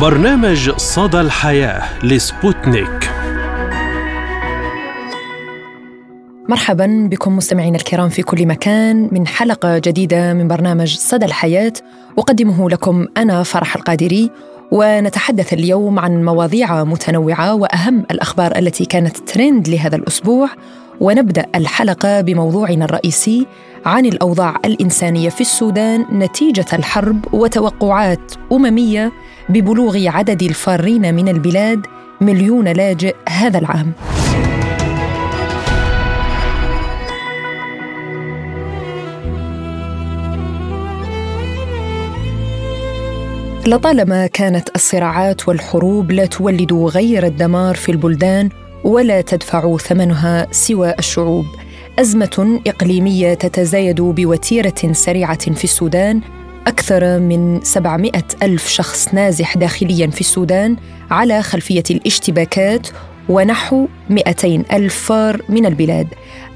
برنامج صدى الحياة لسبوتنيك. مرحبا بكم مستمعينا الكرام في كل مكان من حلقة جديدة من برنامج صدى الحياة. أقدمه لكم أنا فرح القادري ونتحدث اليوم عن مواضيع متنوعة وأهم الأخبار التي كانت ترند لهذا الأسبوع. ونبدأ الحلقة بموضوعنا الرئيسي عن الأوضاع الإنسانية في السودان نتيجة الحرب وتوقعات أممية ببلوغ عدد الفارين من البلاد مليون لاجئ هذا العام. لطالما كانت الصراعات والحروب لا تولد غير الدمار في البلدان ولا تدفع ثمنها سوى الشعوب أزمة إقليمية تتزايد بوتيرة سريعة في السودان أكثر من 700 ألف شخص نازح داخليا في السودان على خلفية الاشتباكات ونحو 200 ألف فار من البلاد.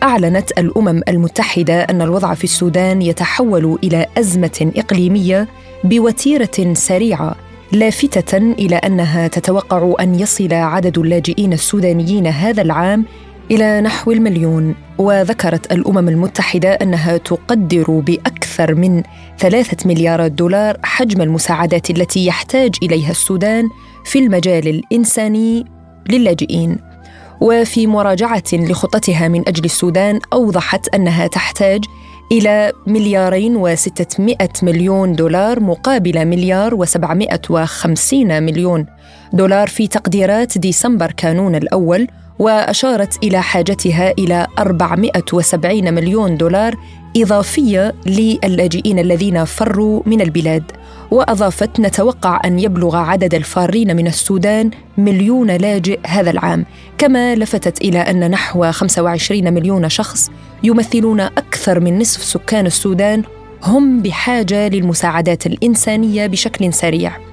أعلنت الأمم المتحدة أن الوضع في السودان يتحول إلى أزمة إقليمية بوتيرة سريعة لافتة إلى أنها تتوقع أن يصل عدد اللاجئين السودانيين هذا العام إلى نحو المليون وذكرت الأمم المتحدة أنها تقدر بأكثر من ثلاثة مليارات دولار حجم المساعدات التي يحتاج إليها السودان في المجال الإنساني للاجئين. وفي مراجعة لخطتها من أجل السودان أوضحت أنها تحتاج إلى مليارين وستمائة مليون دولار مقابل مليار وسبعمائة وخمسين مليون دولار في تقديرات ديسمبر كانون الأول وأشارت إلى حاجتها إلى 470 مليون دولار إضافية للاجئين الذين فروا من البلاد. وأضافت نتوقع أن يبلغ عدد الفارين من السودان مليون لاجئ هذا العام. كما لفتت إلى أن نحو 25 مليون شخص يمثلون أكثر من نصف سكان السودان هم بحاجة للمساعدات الإنسانية بشكل سريع.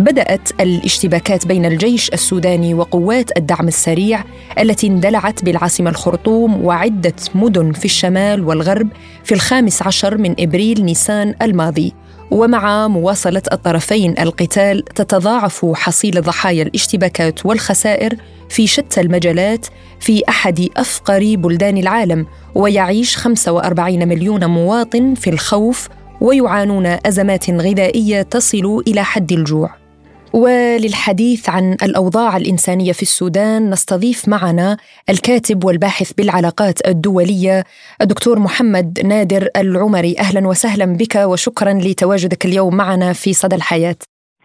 بدأت الاشتباكات بين الجيش السوداني وقوات الدعم السريع التي اندلعت بالعاصمة الخرطوم وعدة مدن في الشمال والغرب في الخامس عشر من إبريل نيسان الماضي. ومع مواصلة الطرفين القتال تتضاعف حصيلة ضحايا الاشتباكات والخسائر في شتى المجالات في أحد أفقر بلدان العالم ويعيش 45 مليون مواطن في الخوف ويعانون أزمات غذائية تصل إلى حد الجوع. وللحديث عن الأوضاع الإنسانية في السودان نستضيف معنا الكاتب والباحث بالعلاقات الدولية الدكتور محمد نادر العمري. أهلا وسهلا بك وشكرا لتواجدك اليوم معنا في صدى الحياة.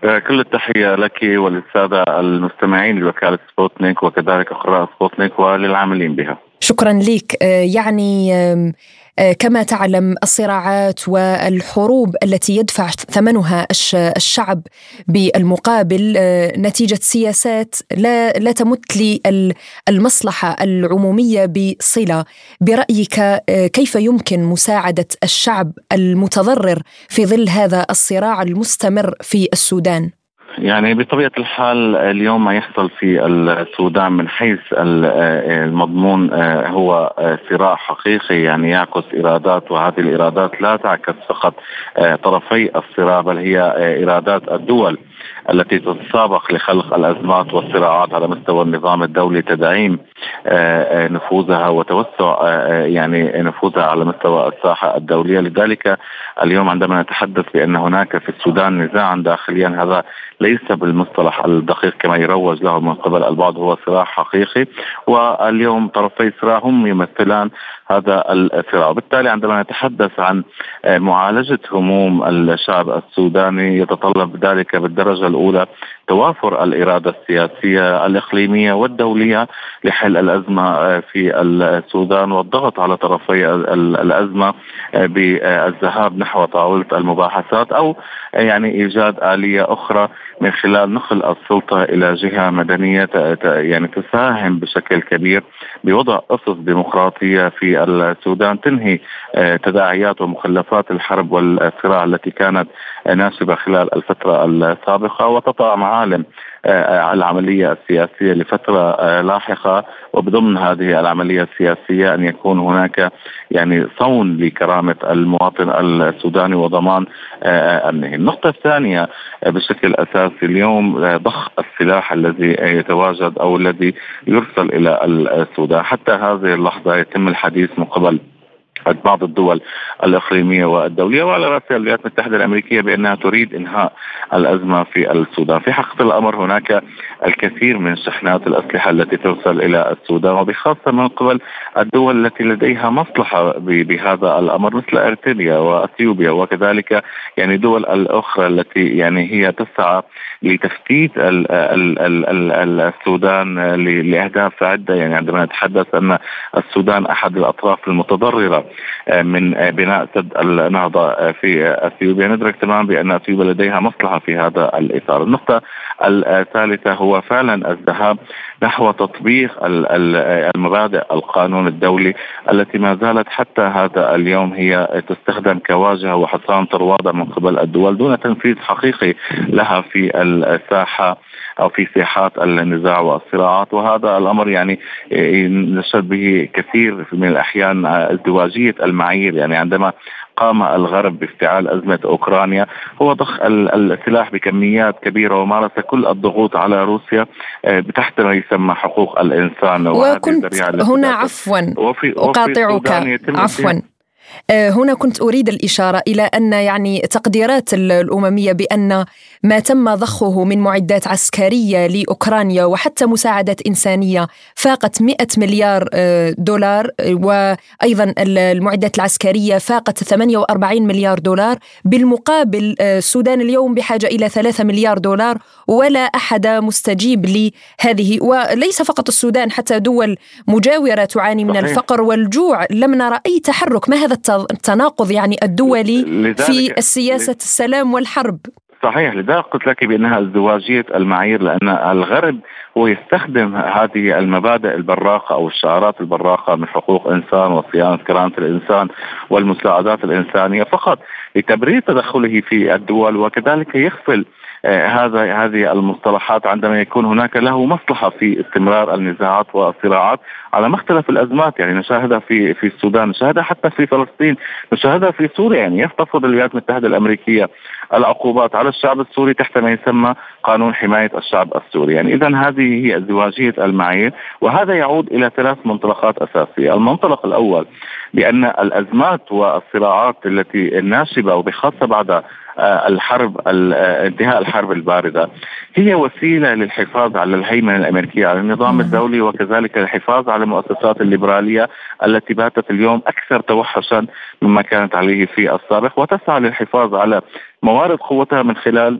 آه، كل التحية لك وللسادة المستمعين لوكالة سبوتنيك وكذلك قراء سبوتنيك وللعاملين بها. شكرا لك. آه، يعني كما تعلم الصراعات والحروب التي يدفع ثمنها الشعب بالمقابل آه، نتيجة سياسات لا لا تمت للمصلحه العمومية بصلة. برأيك آه، كيف يمكن مساعدة الشعب المتضرر في ظل هذا الصراع المستمر في السودان؟ يعني بطبيعة الحال اليوم ما يحصل في السودان من حيث المضمون آه، هو آه، صراع حقيقي. يعني يعكس إرادات وهذه الإرادات لا تعكس فقط آه، طرفي الصراع بل هي إرادات الدول التي تتسابق لخلق الأزمات والصراعات على مستوى النظام الدولي تدعيم نفوذها وتوسع يعني نفوذها على مستوى الساحة الدولية. لذلك اليوم عندما نتحدث بأن هناك في السودان نزاعا داخليا هذا ليس بالمصطلح الدقيق كما يروج له من قبل. البعض هو صراع حقيقي واليوم طرفي الصراع هم يمثلان هذا الصراع. وبالتالي عندما نتحدث عن معالجة هموم الشعب السوداني يتطلب ذلك بالدرجة الأولى توافر الإرادة السياسية الإقليمية والدولية لحل الأزمة في السودان والضغط على طرفي الأزمة بالذهاب نحو طاولة المباحثات أو يعني إيجاد آلية أخرى من خلال نقل السلطة إلى جهة مدنية يعني تساهم بشكل كبير بوضع أسس ديمقراطية في السودان تنهي تداعيات ومخلفات الحرب والصراع التي كانت ناشبة خلال الفترة السابقة وتطأ معالم آه، العملية السياسية لفترة آه، لاحقة وبضمن هذه العملية السياسية أن يكون هناك يعني صون لكرامة المواطن السوداني وضمان آه، أمنه. النقطة الثانية بشكل أساسي اليوم ضخ السلاح الذي يتواجد أو الذي يرسل إلى السودان حتى هذه اللحظة يتم الحديث من قبل بعض الدول الإقليمية والدولية وعلى راسها الولايات المتحدة الأمريكية بأنها تريد إنهاء الأزمة في السودان، في حقيقة الأمر هناك الكثير من شحنات الأسلحة التي ترسل إلى السودان وبخاصة من قبل الدول التي لديها مصلحة بهذا الأمر مثل ارتيريا وإثيوبيا وكذلك يعني دول الأخرى التي يعني هي تسعى لتفتيت السودان لأهداف عدة. يعني عندما نتحدث أن السودان أحد الأطراف المتضررة من بناء سد النهضة في أثيوبيا ندرك تماما بأن أثيوبيا لديها مصلحة في هذا الإطار. النقطة الثالثة هو فعلا الذهاب نحو تطبيق المبادئ القانون الدولي التي ما زالت حتى هذا اليوم هي تستخدم كواجهة وحصان طروادة من قبل الدول دون تنفيذ حقيقي لها في الساحة أو في ساحات النزاع والصراعات. وهذا الأمر يعني نشهد به كثير من الأحيان ازدواجية المعايير. يعني عندما قام الغرب بافتعال أزمة أوكرانيا هو ضخ السلاح بكميات كبيرة ومارس كل الضغوط على روسيا آه، تحت ما يسمى حقوق الإنسان. وكنت هنا عفوا أقاطعك. عفوا. آه، هنا كنت أريد الإشارة إلى أن يعني تقديرات الأممية بأن ما تم ضخه من معدات عسكرية لأوكرانيا وحتى مساعدات إنسانية فاقت 100 مليار آه، دولار وأيضا المعدات العسكرية فاقت 48 مليار دولار. بالمقابل آه، السودان اليوم بحاجة إلى 3 مليار دولار ولا أحد مستجيب لهذه. وليس فقط السودان حتى دول مجاورة تعاني من الفقر والجوع. لم نرى اي تحرك. ما هذا التناقض يعني الدولي في السياسة السلام والحرب. صحيح لذلك قلت لك بأنها ازدواجية المعايير لأن الغرب هو يستخدم هذه المبادئ البراقة أو الشعارات البراقة من حقوق إنسان وصيانة كرامة الإنسان والمساعدات الإنسانية فقط لتبرير تدخله في الدول وكذلك يغفل آه، هذا هذه المصطلحات عندما يكون هناك له مصلحة في استمرار النزاعات والصراعات على مختلف الأزمات. يعني نشاهدها في في السودان نشاهدها حتى في فلسطين نشاهدها في سوريا. يعني يفترض الولايات المتحدة الأمريكية العقوبات على الشعب السوري تحت ما يسمى قانون حماية الشعب السوري. يعني اذا هذه هي ازدواجية المعايير وهذا يعود إلى ثلاث منطلقات أساسية. المنطلق الأول بأن الأزمات والصراعات التي الناشبه وبخاصة بعد آه، الحرب آه، انتهاء الحرب الباردة. هي وسيلة للحفاظ على الهيمنة الأمريكية على النظام الدولي وكذلك الحفاظ على المؤسسات الليبرالية التي باتت اليوم أكثر توحشا مما كانت عليه في السابق وتسعى للحفاظ على موارد قوتها من خلال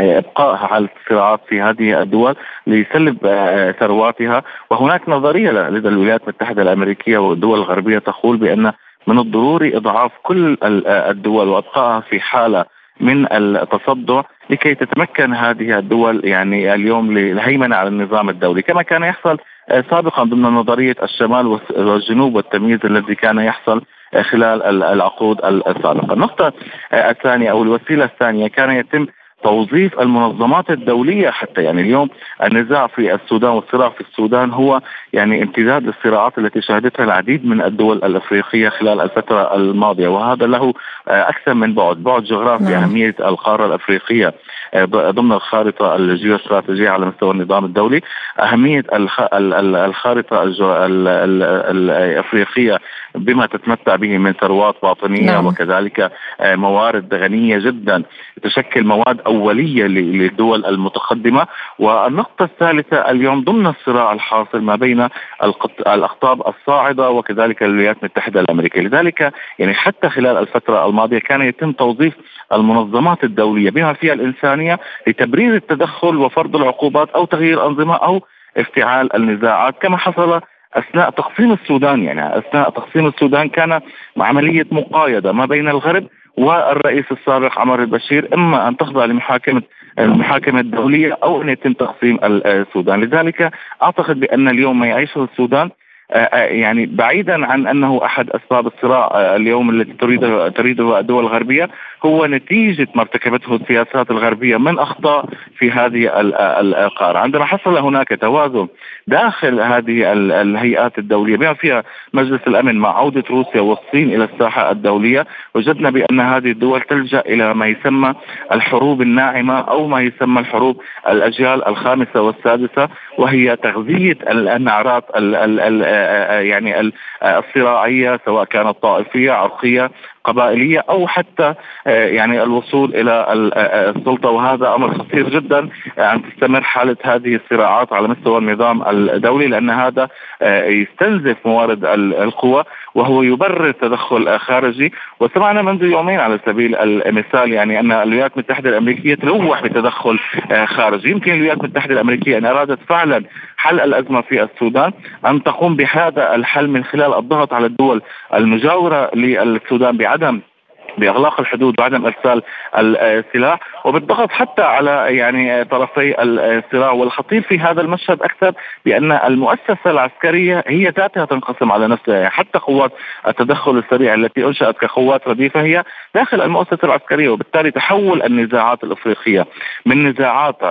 آه، إبقائها على الصراعات في هذه الدول لسلب ثرواتها. وهناك نظرية لدى الولايات المتحدة الأمريكية والدول الغربية تقول بأن من الضروري إضعاف كل الدول وإبقائها في حالة من التصدع لكي تتمكن هذه الدول يعني اليوم للهيمنة على النظام الدولي كما كان يحصل سابقا ضمن نظرية الشمال والجنوب والتمييز الذي كان يحصل خلال العقود السابقة. النقطة الثانية أو الوسيلة الثانية كان يتم توظيف المنظمات الدولية حتى يعني اليوم النزاع في السودان والصراع في السودان هو يعني امتداد للصراعات التي شهدتها العديد من الدول الأفريقية خلال الفترة الماضية وهذا له آه، أكثر من بعد، بعد جغرافي نعم. أهمية القارة الأفريقية ضمن الخارطة الجيوستراتيجيه على مستوى النظام الدولي، أهمية الخارطة الإفريقية بما تتمتع به من ثروات باطنية نعم. وكذلك آه، موارد غنية جدا تشكل مواد أولية للدول المتقدمة. والنقطة الثالثة اليوم ضمن الصراع الحاصل ما بين الأقطاب الصاعدة وكذلك الولايات المتحدة الأمريكية، لذلك يعني حتى خلال الفترة الماضية كان يتم توظيف المنظمات الدولية بما فيها الإنسانية لتبرير التدخل وفرض العقوبات أو تغيير أنظمة أو افتعال النزاعات. كما حصل أثناء تقسيم السودان يعني أثناء تقسيم السودان كان عملية مقايضة ما بين الغرب والرئيس السابق عمر البشير إما أن تخضع لمحاكمه المحاكمة الدولية أو أن يتم تقسيم السودان، لذلك أعتقد بأن اليوم ما يعيشه السودان آه، آه، يعني بعيدا عن أنه أحد أسباب الصراع آه، اليوم التي تريده تريده الدول الغربية. هو نتيجة ما ارتكبته السياسات الغربية. من اخطاء في هذه القاره، عندما حصل هناك توازن داخل هذه الهيئات الدولية بما فيها مجلس الأمن مع عودة روسيا والصين إلى الساحة الدولية، وجدنا بأن هذه الدول تلجأ إلى ما يسمى الحروب الناعمة أو ما يسمى الحروب الأجيال الخامسة والسادسة وهي تغذية النعرات يعني الصراعية سواء كانت طائفية عرقية قبائلية أو حتى آه، يعني الوصول إلى آه، آه، السلطة. وهذا أمر خطير جدا أن تستمر حالة هذه الصراعات على مستوى النظام الدولي لأن هذا يستنزف موارد القوى وهو يبرر تدخل خارجي. وسمعنا منذ يومين على سبيل المثال يعني أن الولايات المتحدة الأمريكية تلوح بتدخل خارجي. يمكن الولايات المتحدة الأمريكية إن أرادت فعلا حل الأزمة في السودان أن تقوم بهذا الحل من خلال الضغط على الدول المجاورة للسودان بعدم بإغلاق الحدود وعدم إرسال السلاح وبالضغط حتى على يعني طرفي الصراع والخطير في هذا المشهد أكثر بأن المؤسسة العسكرية هي ذاتها تنقسم على نفسها. يعني حتى قوات التدخل السريع التي أنشأت كقوات رديفة هي داخل المؤسسة العسكرية وبالتالي تحول النزاعات الإفريقية من نزاعات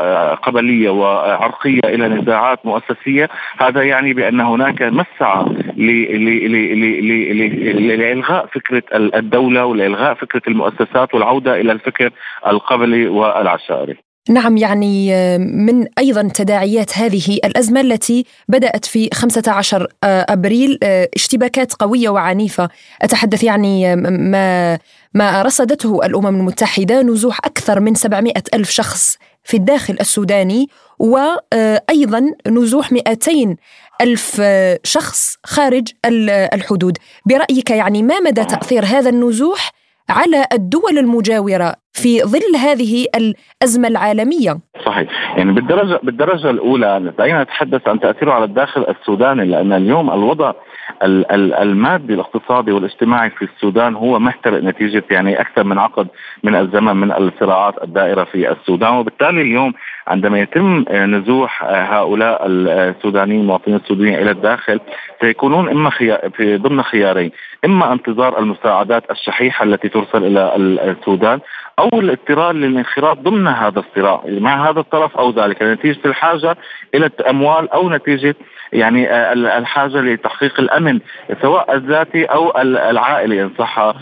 قبلية وعرقية إلى نزاعات مؤسسية. هذا يعني بأن هناك مسعى لإلغاء فكرة الدولة ولإلغاء فكرة المؤسسات والعودة إلى الفكر القبلي. والعشائري نعم يعني آه، من أيضا تداعيات هذه الأزمة التي بدأت في 15 آه، أبريل آه، اشتباكات قوية وعنيفة. أتحدث يعني ما ما رصدته الأمم المتحدة نزوح أكثر من 700 ألف شخص في الداخل السوداني وأيضا نزوح 200 ألف شخص خارج الحدود. برأيك يعني ما مدى تأثير هذا النزوح على الدول المجاورة في ظل هذه الأزمة العالمية. صحيح، يعني بالدرجه بالدرجة الأولى دعينا نتحدث عن تأثيره على الداخل السوداني لأن اليوم الوضع المادي الاقتصادي والاجتماعي في السودان هو محترق نتيجة يعني أكثر من عقد من الزمن من الصراعات الدائرة في السودان وبالتالي اليوم عندما يتم نزوح هؤلاء السودانيين المواطنين السودانيين إلى الداخل سيكونون إما في ضمن خيارين إما انتظار المساعدات الشحيحة التي ترسل إلى السودان أو الاضطرار للانخراط ضمن هذا الصراع مع هذا الطرف أو ذلك. نتيجة الحاجة إلى الاموال أو نتيجة يعني آه، الحاجة لتحقيق الأمن سواء الذاتي أو العائلي إن صح آه،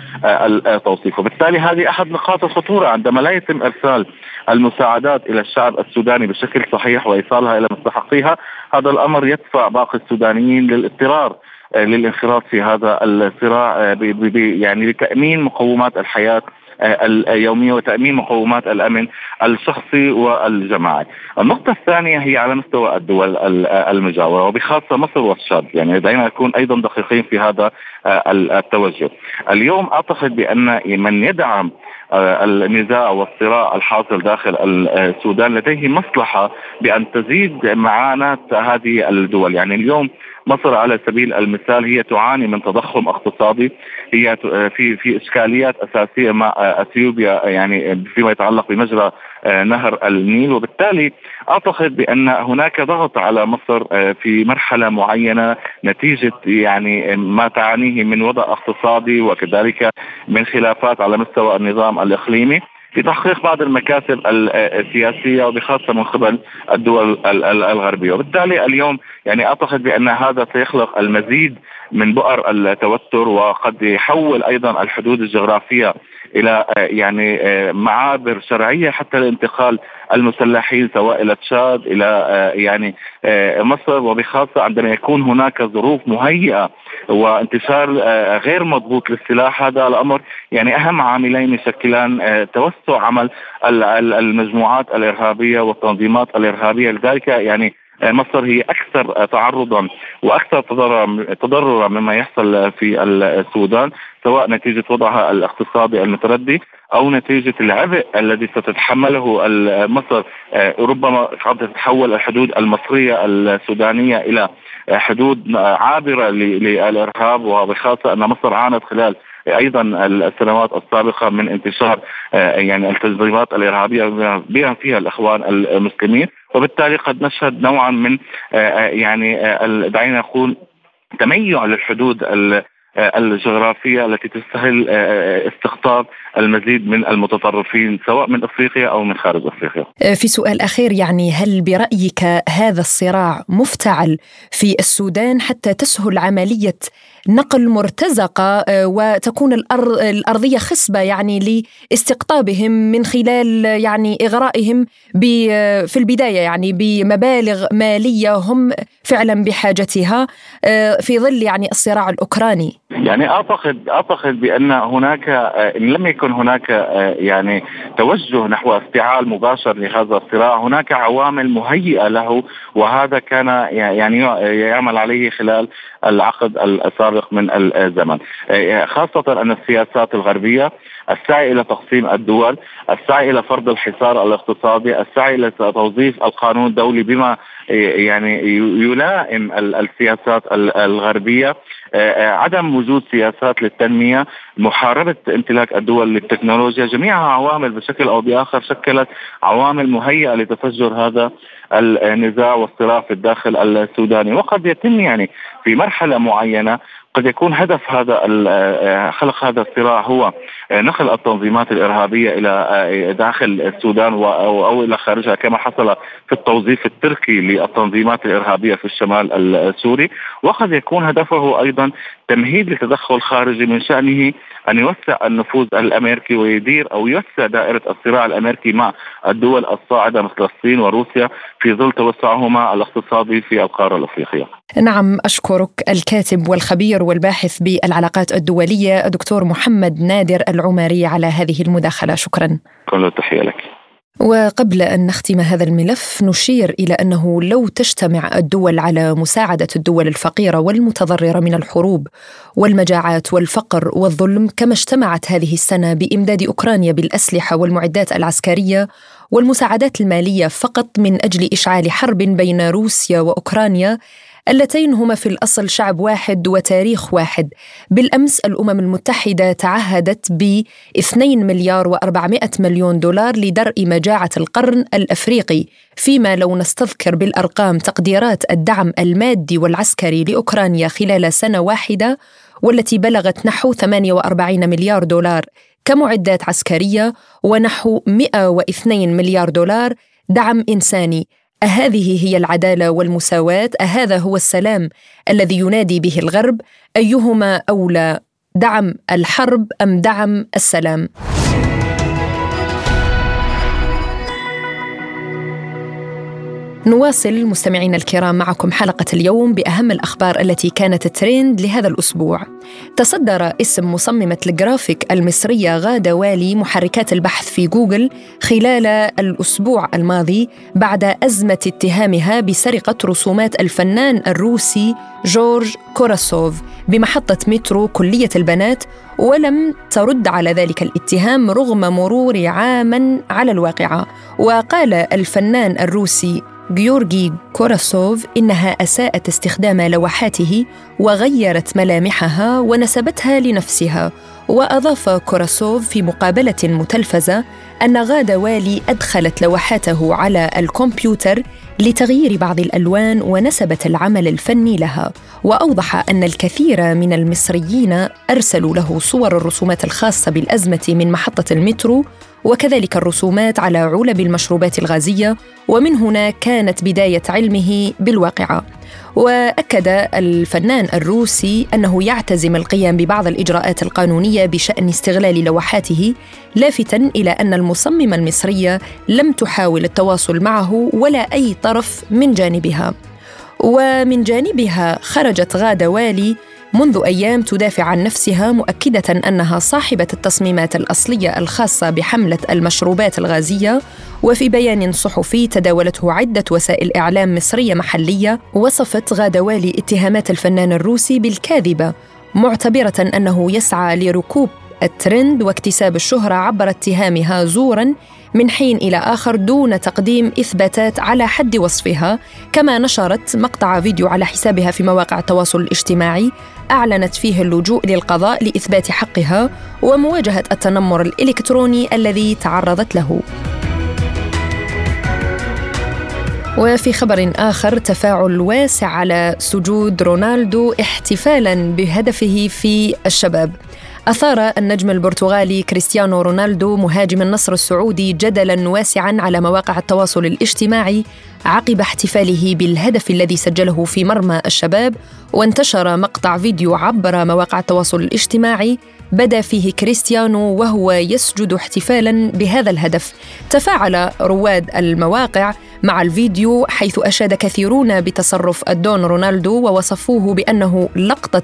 التوصيف وبالتالي هذه أحد نقاط الخطورة عندما لا يتم إرسال المساعدات إلى الشعب السوداني بشكل صحيح وإيصالها إلى مستحقيها هذا الأمر يدفع باقي السودانيين للاضطرار آه، للانخراط في هذا الصراع يعني لتأمين مقومات الحياة اليوميه وتأمين مقومات الأمن الشخصي والجماعي. النقطة الثانية هي على مستوى الدول المجاورة وبخاصة مصر والشاد، يعني دعينا نكون أيضا دقيقين في هذا التوجه. اليوم أعتقد بأن من يدعم النزاع والصراع الحاصل داخل السودان. لديه مصلحة بأن تزيد معاناة هذه الدول، يعني اليوم مصر على سبيل المثال هي تعاني من تضخم اقتصادي. هي في في إشكاليات أساسية مع إثيوبيا يعني فيما يتعلق بمجرى آه، نهر النيل. وبالتالي أعتقد بأن هناك ضغط على مصر آه، في مرحلة معينة نتيجة يعني ما تعانيه من وضع اقتصادي وكذلك من خلافات على مستوى النظام الإقليمي. في تحقيق بعض المكاسب السياسية وبخاصة من قبل الدول الغربية، وبالتالي اليوم يعني أعتقد بأن هذا سيخلق المزيد من بؤر التوتر وقد يحول أيضا الحدود الجغرافية إلى يعني معابر شرعية حتى لانتقال المسلحين سواء إلى تشاد إلى يعني مصر. وبخاصة عندما يكون هناك ظروف مهيئة وانتشار غير مضبوط للسلاح هذا الأمر يعني أهم عاملين يشكلان توسع عمل المجموعات الإرهابية والتنظيمات الإرهابية. لذلك يعني مصر هي أكثر تعرضا وأكثر تضررا مما يحصل في السودان. سواء نتيجة وضعها الاقتصادي المتردي أو نتيجة العبء الذي ستتحمله مصر ربما قد تتحول الحدود المصرية السودانية إلى حدود عابرة للإرهاب وبخاصة أن مصر عانت خلال أيضا السنوات السابقة من انتشار يعني التنظيمات الإرهابية بما فيها الإخوان المسلمين. وبالتالي قد نشهد نوعا من يعني دعينا نقول تميع للحدود الجغرافية التي تسهل استقطاب المزيد من المتطرفين سواء من إفريقيا أو من خارج إفريقيا. في سؤال أخير يعني هل برأيك هذا الصراع مفتعل في السودان حتى تسهل عملية نقل مرتزقة آه، وتكون الأرضية خصبة يعني لاستقطابهم من خلال يعني إغرائهم في البداية يعني بمبالغ مالية هم فعلا بحاجتها آه، في ظل يعني الصراع الأوكراني يعني أعتقد أعتقد بأن هناك آه، إن لم يكن هناك يعني توجه نحو افتعال مباشر لهذا الصراع. هناك عوامل مهيئة له وهذا كان يعني يعمل عليه خلال العقد السابق من الزمن. خاصة أن السياسات الغربية السعي إلى تقسيم الدول السعي إلى فرض الحصار الاقتصادي السعي إلى توظيف القانون الدولي بما يعني يلائم السياسات الغربية. عدم وجود سياسات للتنمية محاربة امتلاك الدول للتكنولوجيا جميعها عوامل بشكل أو بآخر شكلت عوامل مهيئة لتفجر هذا النزاع والصراع في الداخل السوداني. وقد يتم يعني في مرحلة معينة قد يكون هدف هذا آه، خلق هذا الصراع هو آه، نقل التنظيمات الإرهابية إلى آه، داخل السودان أو إلى خارجها كما حصل في التوظيف التركي للتنظيمات الإرهابية في الشمال السوري. وقد يكون هدفه أيضا تمهيد لتدخل خارجي من شأنه أن يوسع النفوذ الأمريكي ويدير أو يوسع دائرة الصراع الأمريكي مع الدول الصاعدة مثل الصين وروسيا في ظل توسعهما الاقتصادي في القارة الأفريقية. نعم أشكرك الكاتب والخبير والباحث بالعلاقات الدولية الدكتور محمد نادر العماري على هذه المداخلة شكرا. كل التحية لك. وقبل أن نختم هذا الملف نشير إلى أنه لو تجتمع الدول على مساعدة الدول الفقيرة والمتضررة من الحروب والمجاعات والفقر والظلم كما اجتمعت هذه السنة بإمداد أوكرانيا بالأسلحة والمعدات العسكرية والمساعدات المالية فقط من أجل إشعال حرب بين روسيا وأوكرانيا اللتين هما في الأصل شعب واحد وتاريخ واحد. بالأمس الأمم المتحدة تعهدت ب 2 مليار و400 مليون دولار لدرء مجاعة القرن الأفريقي فيما لو نستذكر بالأرقام تقديرات الدعم المادي والعسكري لأوكرانيا خلال سنة واحدة والتي بلغت نحو 48 مليار دولار كمعدات عسكرية ونحو 102 مليار دولار دعم إنساني. أهذه هي العدالة والمساواة؟ أهذا هو السلام الذي ينادي به الغرب؟ أيهما أولى دعم الحرب أم دعم السلام؟ نواصل مستمعينا الكرام معكم حلقة اليوم بأهم الأخبار التي كانت ترند لهذا الأسبوع. تصدر اسم مصممة الجرافيك المصرية غادة والي محركات البحث في جوجل خلال الأسبوع الماضي بعد أزمة اتهامها بسرقة رسومات الفنان الروسي جورج كوراسوف بمحطة مترو كلية البنات ولم ترد على ذلك الاتهام رغم مرور عاما على الواقعة وقال الفنان الروسي جيورجي كوراسوف إنها أساءت استخدام لوحاته وغيرت ملامحها ونسبتها لنفسها وأضاف كوراسوف في مقابلة متلفزة أن غادة والي أدخلت لوحاته على الكمبيوتر لتغيير بعض الألوان ونسبت العمل الفني لها وأوضح أن الكثير من المصريين أرسلوا له صور الرسومات الخاصة بالأزمة من محطة المترو وكذلك الرسومات على علب المشروبات الغازية ومن هنا كانت بداية علمه بالواقعة. وأكد الفنان الروسي أنه يعتزم القيام ببعض الإجراءات القانونية بشأن استغلال لوحاته لافتا إلى أن المصممه المصريه لم تحاول التواصل معه ولا أي طرف من جانبها. ومن جانبها خرجت غادة والي منذ أيام تدافع عن نفسها مؤكدة أنها صاحبة التصميمات الأصلية الخاصة بحملة المشروبات الغازية وفي بيان صحفي تداولته عدة وسائل إعلام مصرية محلية وصفت غادوالي اتهامات الفنان الروسي بالكاذبة معتبرة أنه يسعى لركوب الترند واكتساب الشهرة عبر اتهامها زورا من حين إلى آخر دون تقديم إثباتات على حد وصفها كما نشرت مقطع فيديو على حسابها في مواقع التواصل الاجتماعي أعلنت فيه اللجوء للقضاء لإثبات حقها ومواجهة التنمر الإلكتروني الذي تعرضت له. وفي خبر آخر تفاعل واسع على سجود رونالدو احتفالا بهدفه في الشباب. أثار النجم البرتغالي كريستيانو رونالدو مهاجم النصر السعودي جدلا واسعا على مواقع التواصل الاجتماعي عقب احتفاله بالهدف الذي سجله في مرمى الشباب وانتشر مقطع فيديو عبر مواقع التواصل الاجتماعي بدا فيه كريستيانو وهو يسجد احتفالا بهذا الهدف. تفاعل رواد المواقع مع الفيديو حيث أشاد كثيرون بتصرف الدون رونالدو ووصفوه بأنه لقطة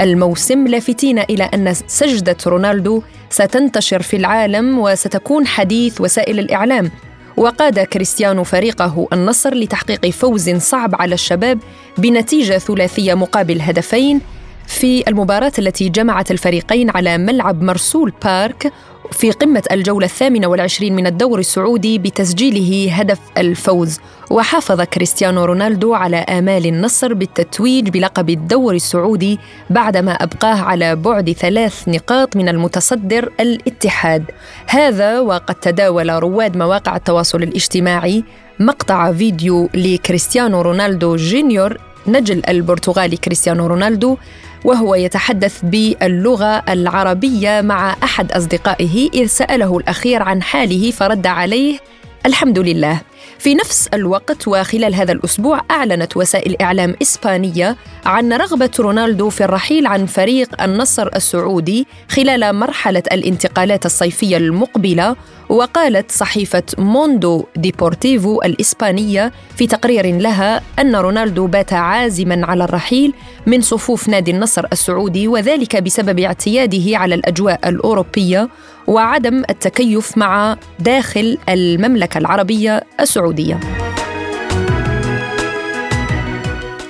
الموسم لافتين إلى أن سجدة رونالدو ستنتشر في العالم وستكون حديث وسائل الإعلام. وقاد كريستيانو فريقه النصر لتحقيق فوز صعب على الشباب بنتيجة ثلاثية مقابل هدفين في المباراة التي جمعت الفريقين على ملعب مرسول بارك في قمة الجولة الثامنة والعشرين من الدور السعودي بتسجيله هدف الفوز. وحافظ كريستيانو رونالدو على آمال النصر بالتتويج بلقب الدور السعودي بعدما أبقاه على بعد ثلاث نقاط من المتصدر الاتحاد. هذا وقد تداول رواد مواقع التواصل الاجتماعي مقطع فيديو لكريستيانو رونالدو جونيور نجل البرتغالي كريستيانو رونالدو وهو يتحدث باللغة العربية مع أحد أصدقائه إذ سأله الأخير عن حاله فرد عليه الحمد لله. في نفس الوقت وخلال هذا الأسبوع أعلنت وسائل إعلام إسبانية عن رغبة رونالدو في الرحيل عن فريق النصر السعودي خلال مرحلة الانتقالات الصيفية المقبلة وقالت صحيفة موندو ديبورتيفو الإسبانية في تقرير لها أن رونالدو بات عازما على الرحيل من صفوف نادي النصر السعودي وذلك بسبب اعتياده على الأجواء الأوروبية وعدم التكيف مع داخل المملكة العربية السعودية.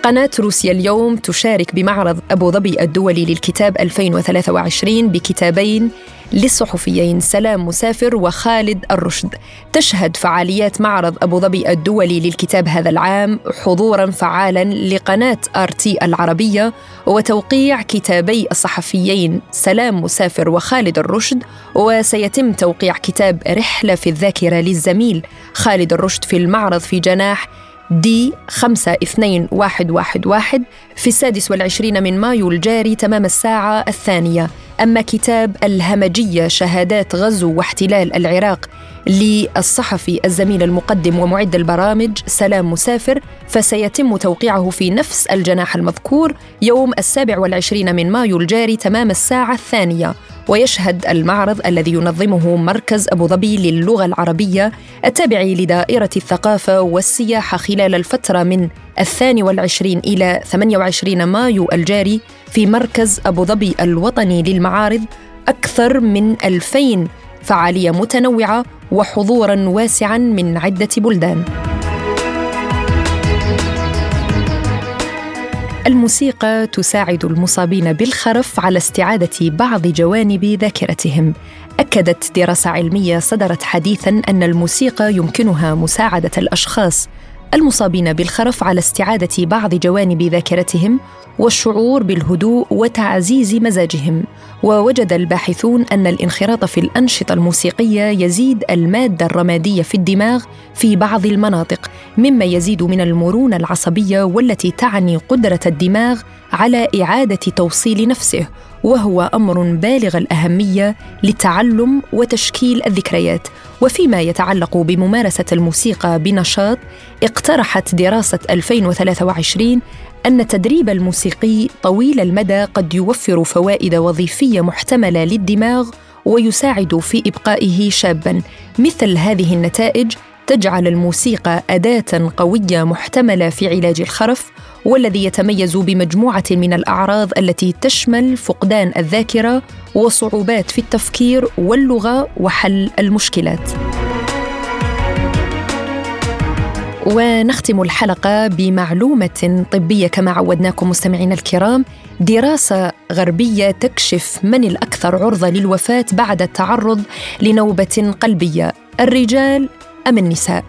قناة روسيا اليوم تشارك بمعرض أبو ظبي الدولي للكتاب 2023 بكتابين للصحفيين سلام مسافر وخالد الرشد. تشهد فعاليات معرض أبو ظبي الدولي للكتاب هذا العام حضورا فعالا لقناة آرتي العربية وتوقيع كتابي الصحفيين سلام مسافر وخالد الرشد وسيتم توقيع كتاب رحلة في الذاكرة للزميل خالد الرشد في المعرض في جناح دي خمسة اثنين واحد واحد واحد في السادس والعشرين من مايو الجاري تمام الساعة الثانية. أما كتاب الهمجية شهادات غزو واحتلال العراق للصحفي الزميل المقدم ومعد البرامج سلام مسافر فسيتم توقيعه في نفس الجناح المذكور يوم السابع والعشرين من مايو الجاري تمام الساعة الثانية. ويشهد المعرض الذي ينظمه مركز أبو ظبي للغة العربية التابع لدائرة الثقافة والسياحة خلال الفترة من الثاني والعشرين إلى 28 مايو الجاري في مركز أبو ظبي الوطني للمعارض أكثر من 2000 فعالية متنوعة وحضورا واسعا من عدة بلدان. الموسيقى تساعد المصابين بالخرف على استعادة بعض جوانب ذاكرتهم أكدت دراسة علمية صدرت حديثا أن الموسيقى يمكنها مساعدة الأشخاص المصابين بالخرف على استعادة بعض جوانب ذاكرتهم والشعور بالهدوء وتعزيز مزاجهم. ووجد الباحثون أن الانخراط في الأنشطة الموسيقية يزيد المادة الرمادية في الدماغ في بعض المناطق مما يزيد من المرونة العصبية والتي تعني قدرة الدماغ على إعادة توصيل نفسه. وهو أمر بالغ الأهمية لتعلم وتشكيل الذكريات. وفيما يتعلق بممارسة الموسيقى بنشاط اقترحت دراسة 2023 أن التدريب الموسيقي طويل المدى قد يوفر فوائد وظيفية محتملة للدماغ ويساعد في إبقائه شابا. مثل هذه النتائج تجعل الموسيقى أداة قوية محتملة في علاج الخرف والذي يتميز بمجموعة من الأعراض التي تشمل فقدان الذاكرة وصعوبات في التفكير واللغة وحل المشكلات. ونختم الحلقة بمعلومة طبية كما عودناكم مستمعينا الكرام. دراسة غربية تكشف من الأكثر عرضة للوفاة بعد التعرض لنوبة قلبية. الرجال أم النساء.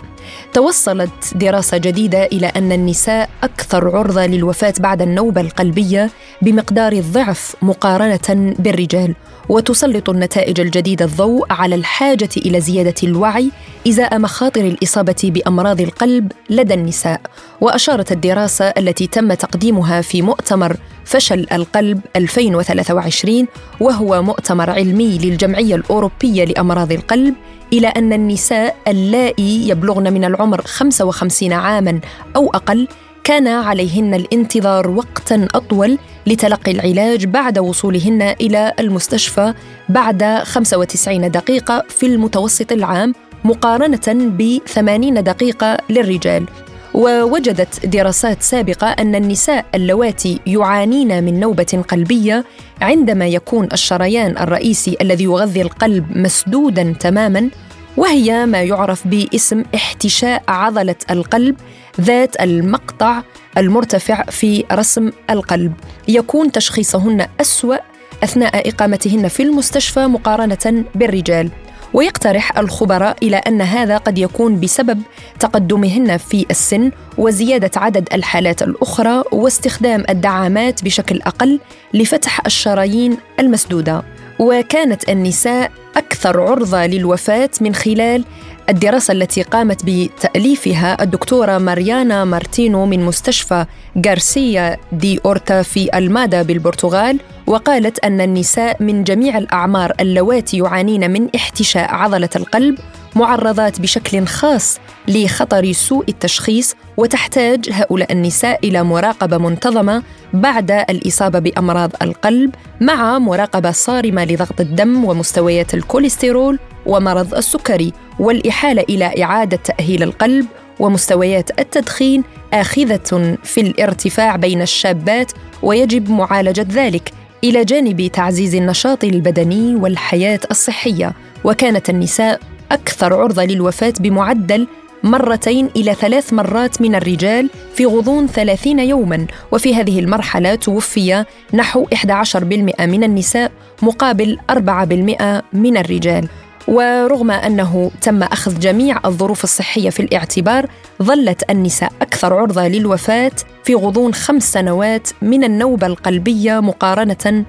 توصلت دراسة جديدة إلى أن النساء أكثر عرضة للوفاة بعد النوبة القلبية بمقدار الضعف مقارنة بالرجال وتسلط النتائج الجديدة الضوء على الحاجة إلى زيادة الوعي إزاء مخاطر الإصابة بأمراض القلب لدى النساء. وأشارت الدراسة التي تم تقديمها في مؤتمر فشل القلب 2023 وهو مؤتمر علمي للجمعية الأوروبية لأمراض القلب إلى أن النساء اللائي يبلغن من العمر 55 عاماً أو أقل كان عليهن الانتظار وقتا أطول لتلقي العلاج بعد وصولهن إلى المستشفى بعد 95 دقيقة في المتوسط العام مقارنة ب 80 دقيقة للرجال. ووجدت دراسات سابقة أن النساء اللواتي يعانين من نوبة قلبية عندما يكون الشريان الرئيسي الذي يغذي القلب مسدودا تماما وهي ما يعرف باسم احتشاء عضلة القلب ذات المقطع المرتفع في رسم القلب. يكون تشخيصهن أسوأ أثناء إقامتهن في المستشفى مقارنة بالرجال. ويقترح الخبراء إلى أن هذا قد يكون بسبب تقدمهن في السن وزيادة عدد الحالات الأخرى واستخدام الدعامات بشكل أقل لفتح الشرايين المسدودة. وكانت النساء أكثر عرضة للوفاة من خلال الدراسة التي قامت بتأليفها الدكتورة ماريانا مارتينو من مستشفى غارسيا دي أورتا في المادا بالبرتغال وقالت أن النساء من جميع الأعمار اللواتي يعانين من احتشاء عضلة القلب معرضات بشكل خاص لخطر سوء التشخيص وتحتاج هؤلاء النساء إلى مراقبة منتظمة بعد الإصابة بأمراض القلب مع مراقبة صارمة لضغط الدم ومستويات الكوليسترول ومرض السكري والإحالة إلى إعادة تأهيل القلب ومستويات التدخين آخذة في الارتفاع بين الشابات ويجب معالجة ذلك إلى جانب تعزيز النشاط البدني والحياة الصحية. وكانت النساء أكثر عرضة للوفاة بمعدل مرتين إلى ثلاث مرات من الرجال في غضون ثلاثين يوما. وفي هذه المرحلة توفي نحو 11% من النساء مقابل 4% من الرجال. ورغم أنه تم أخذ جميع الظروف الصحية في الاعتبار ظلت النساء أكثر عرضة للوفاة في غضون خمس سنوات من النوبة القلبية مقارنة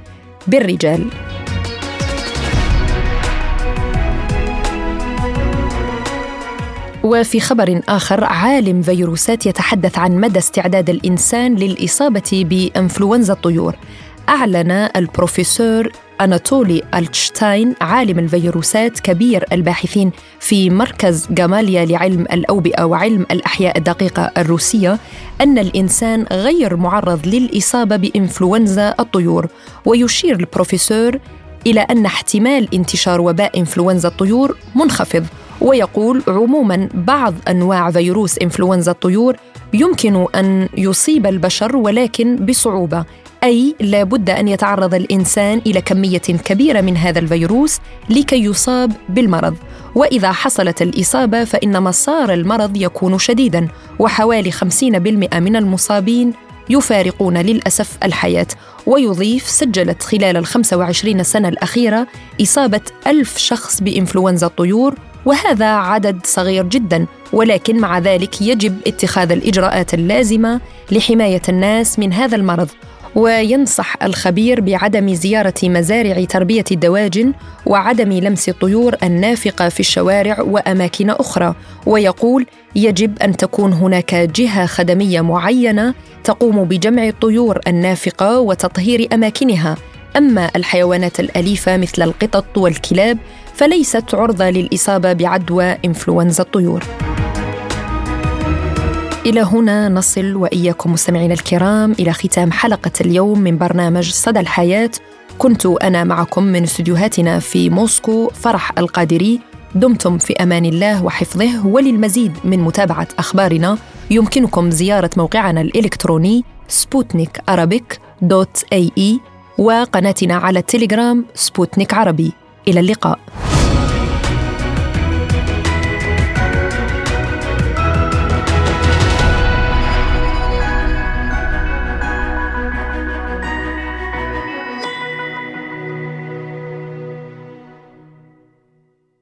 بالرجال. وفي خبر آخر عالم فيروسات يتحدث عن مدى استعداد الإنسان للإصابة بإنفلونزا الطيور. أعلن البروفيسور أناتولي ألتشتاين عالم الفيروسات كبير الباحثين في مركز جاماليا لعلم الأوبئة وعلم الأحياء الدقيقة الروسية أن الإنسان غير معرض للإصابة بإنفلونزا الطيور. ويشير البروفيسور إلى أن احتمال انتشار وباء إنفلونزا الطيور منخفض. ويقول عموما بعض أنواع فيروس إنفلونزا الطيور يمكن أن يصيب البشر ولكن بصعوبة. أي لابد أن يتعرض الإنسان إلى كمية كبيرة من هذا الفيروس لكي يصاب بالمرض. وإذا حصلت الإصابة فإن مسار المرض يكون شديدا وحوالي 50% من المصابين يفارقون للأسف الحياة. ويضيف سجلت خلال ال 25 سنة الأخيرة إصابة ألف شخص بإنفلونزا الطيور وهذا عدد صغير جدا. ولكن مع ذلك يجب اتخاذ الإجراءات اللازمة لحماية الناس من هذا المرض. وينصح الخبير بعدم زيارة مزارع تربية الدواجن وعدم لمس الطيور النافقة في الشوارع وأماكن أخرى. ويقول يجب أن تكون هناك جهة خدمية معينة تقوم بجمع الطيور النافقة وتطهير أماكنها. أما الحيوانات الأليفة مثل القطط والكلاب فليست عرضة للإصابة بعدوى إنفلونزا الطيور. إلى هنا نصل وإياكم مستمعينا الكرام إلى ختام حلقة اليوم من برنامج صدى الحياة. كنت أنا معكم من استديوهاتنا في موسكو فرح القادري. دمتم في أمان الله وحفظه. وللمزيد من متابعة أخبارنا يمكنكم زيارة موقعنا الإلكتروني سبوتنيك دوت إيه إي وقناتنا على التليجرام سبوتنيك عربي. إلى اللقاء.